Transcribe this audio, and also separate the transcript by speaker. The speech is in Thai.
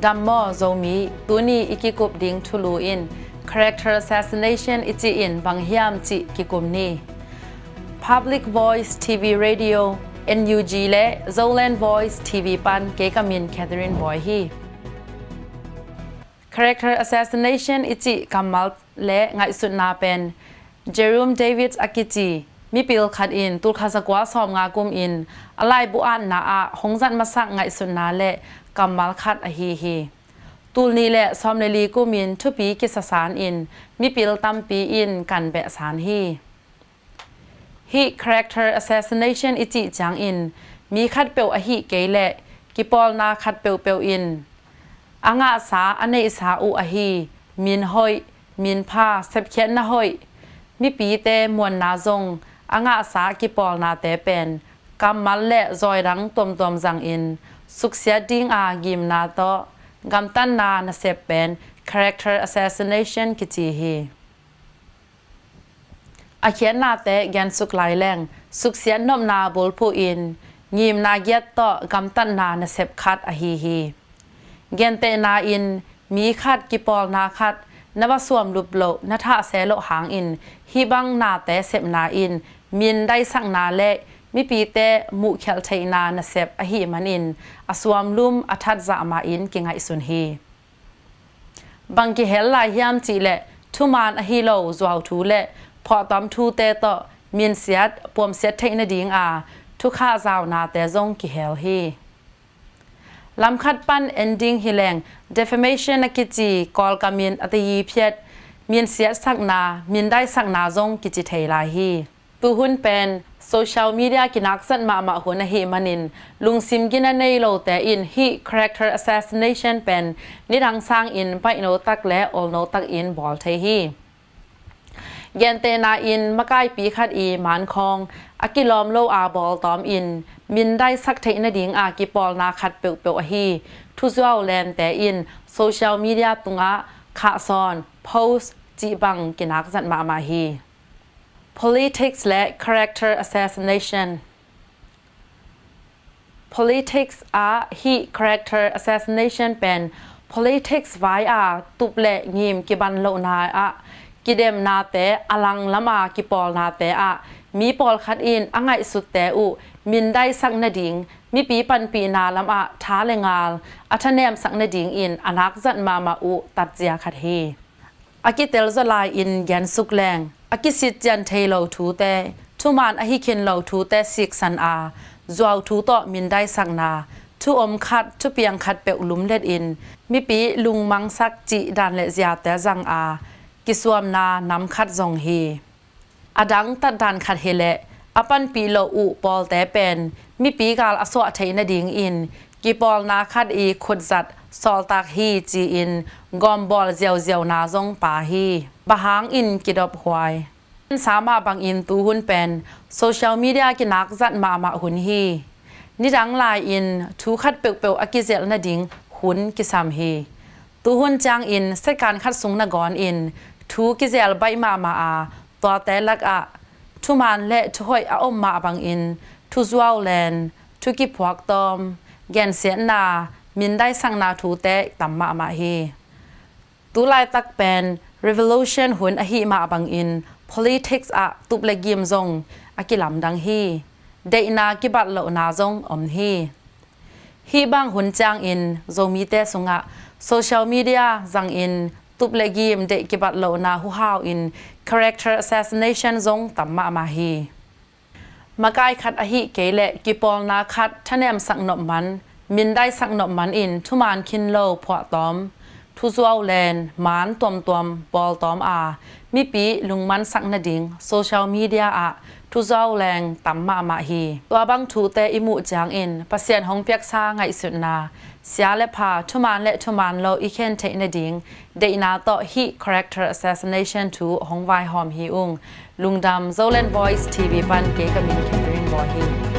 Speaker 1: Dammo zomi tuni ikikop ding thulu in. Character assassination ichi in banghiam chi kikomni public voice tv radio NUG le Zoland Voice TV pan ke kamin Catherine Boy hi character assassination ichi kamal และไงสุดนาเป็นเจอรูมเดวิดอากิจิมิปิลขัดอินตุลคาสกวาสอมงากุมอินอะไรบุอันนาอาหงสันมาสักไงสุดนาและกำมัลคัดอฮีฮีตุลนี้แหละซอมเลลีกุมินทุปีกิสสารอินมิปิลตัมปีอินกันแบะสารฮีฮีคาแรคเตอร์แอสเซสนาชันอิจิจังอินมีคัดเปียวอหีเกยและกิปอลนาคัดเปียวเปียวอินอ่างอาสาอันในสาอูอหีมินหอย มินพาเซบเขียนนะห้อยมีปีเตมวนนาจงอางอาสากิปอลนาเตเป็นกำมันและจอยรังตวมตวมสังอิน สุขเสียดิ้งอากิมนาโตกำตั้นนานเสบเป็น character assassination กิจีฮีอาเขียนนาเตะแกนสุกไหลแรงสุกเสียนมนาบุลผู้อินยิมนาเกียตโตกำตั้นนาเนเสบคัดอหีฮีเกนเตนาอินมีคัดกิปอลนาคัด นวสวมลุบโลนทะเสโลหางอินฮีบังนาเตเสบนาอินมินได้สังนาเลมีปีเตมุเขลเทนาเนเสบอฮีมันอินอสวมลุมอทัดจะมาอินกิงไอสุนฮีบังกิเฮลลายามจีเลทุมานอฮีโลจวาวทูเลพอตอมทูเตตอมีนเสียดปวมเสียดเทนดิงอาทุกข้าจาวนาแต่จงกิเฮลฮี ลำคัดปัน ending ฮิแรง defamation นักกิจีกอลกามินอติยีเพียดมีนเสียสักนามีนได้สักนาจงกิจิเทลาฮีปูหุนเป็นโซเชียลมีเดียกินักสันมามาหัวนาเฮมันิน ลุงซิมกินในโลแต่อินฮี character assassination เป็นนิรังสร้างอินไปโนตักและโอโนตักอินบอลเทฮีเยนเตนาอินมะกายปีขัดอีหมานคองอากิลอมโลอาบอลตอมอิน มินได้สักเทนดิงอากิปอลนาขัดเปียวเปียวฮีทุจวาแลนแต่อินโซเชียลมีเดียตุงะขาซอนโพสจีบังกินักจันมามาฮี politics และ character assassination politics อาฮี character assassination เป็น politics ไว้อาตุบเละงิมกิบันโลนาอะกิเดมนาเตอลังละมากิปอลนาเตอะ มีปอลคัดอินอ่างไงสุดแต่อุมินได้สักนดิงมีปีปันปีนาลำอะท้าเลงาลอัทเนมสักนดิงอินอนักจัดมามาอุตัดเจียคัดเฮอากิเตลจะลายอินยันสุกแรงอากิสิจันเทโลทูเตทุมานอหิเคนโลทูเตสิกสันอาจวาวทูโตมินได้สักนาทุอมคัดทุเปียงคัดเปอุลุมเล็ดอินมีปีลุงมังสักจิดานเลเซียแต่จังอากิสวมนานำคัดจงเฮ อดังตัดดานคัดเฮเลอปันปีโลอุปอลแต่เป็นมีปีกาลอสวะเทนดิงอินกิปอลนาคัดอีขุดจัดซอลตักฮีจีอินกอมบอลเจียวเจียวนาจงปาฮีบะหางอินกิดอบหวยสามารถบังอินตูหุนเป็นโซเชียลมีเดียกินักจัดมามาหุนฮีนี่ดังลายอินทูคัดเปียวเปียวอกิเจลนาดิงหุนกิสามฮีตูหุนจางอินเสการคัดสุงนกอนอินทูกิเจลใบมามาอา ตัวแต่ลักอะทุมันและทุหอยอาอมมาบังอินทุจวาวแลนทุกิพวกตอมแกนเสียนามินได้สังนาทูเตตัมมามาเฮตุลายตักเป็น revolution หุนอหิมาบังอิน politics อะตุบเลกิมซงอากิลำดังฮีเดนากิบัตโลนาซงอมฮีฮีบังหุนจางอินโซมีเตสงะ social media จังอิน ตุบเลกิมเดกิบัตโลนาหูฮาวอิน character assassination ซงตัมมามาฮีมากายคัดอหิเกเลกิปอลนาคัดทะแนมสังนบมันมินได้สังนบมันอินทุมานคินโลพวตอม ทุจวาวแลนมานตวมตวมบอลตอมอามีปีลุงมันสักนดิงโซเชียลมีเดียอะทุจวาวแรงตัมมามาฮีตัวบังทูเตอิมุจางอินปัสเซียนหงเปียกซาไงสุดนาเสียและพาทุมานและทุมานโลอีเคนเทนดิงเดนาต่อฮี character assassination to หงไวหอมฮีอุงลุงดำ Zolan Voice TV ปันเกกามินแคทเธอรีนบอฮี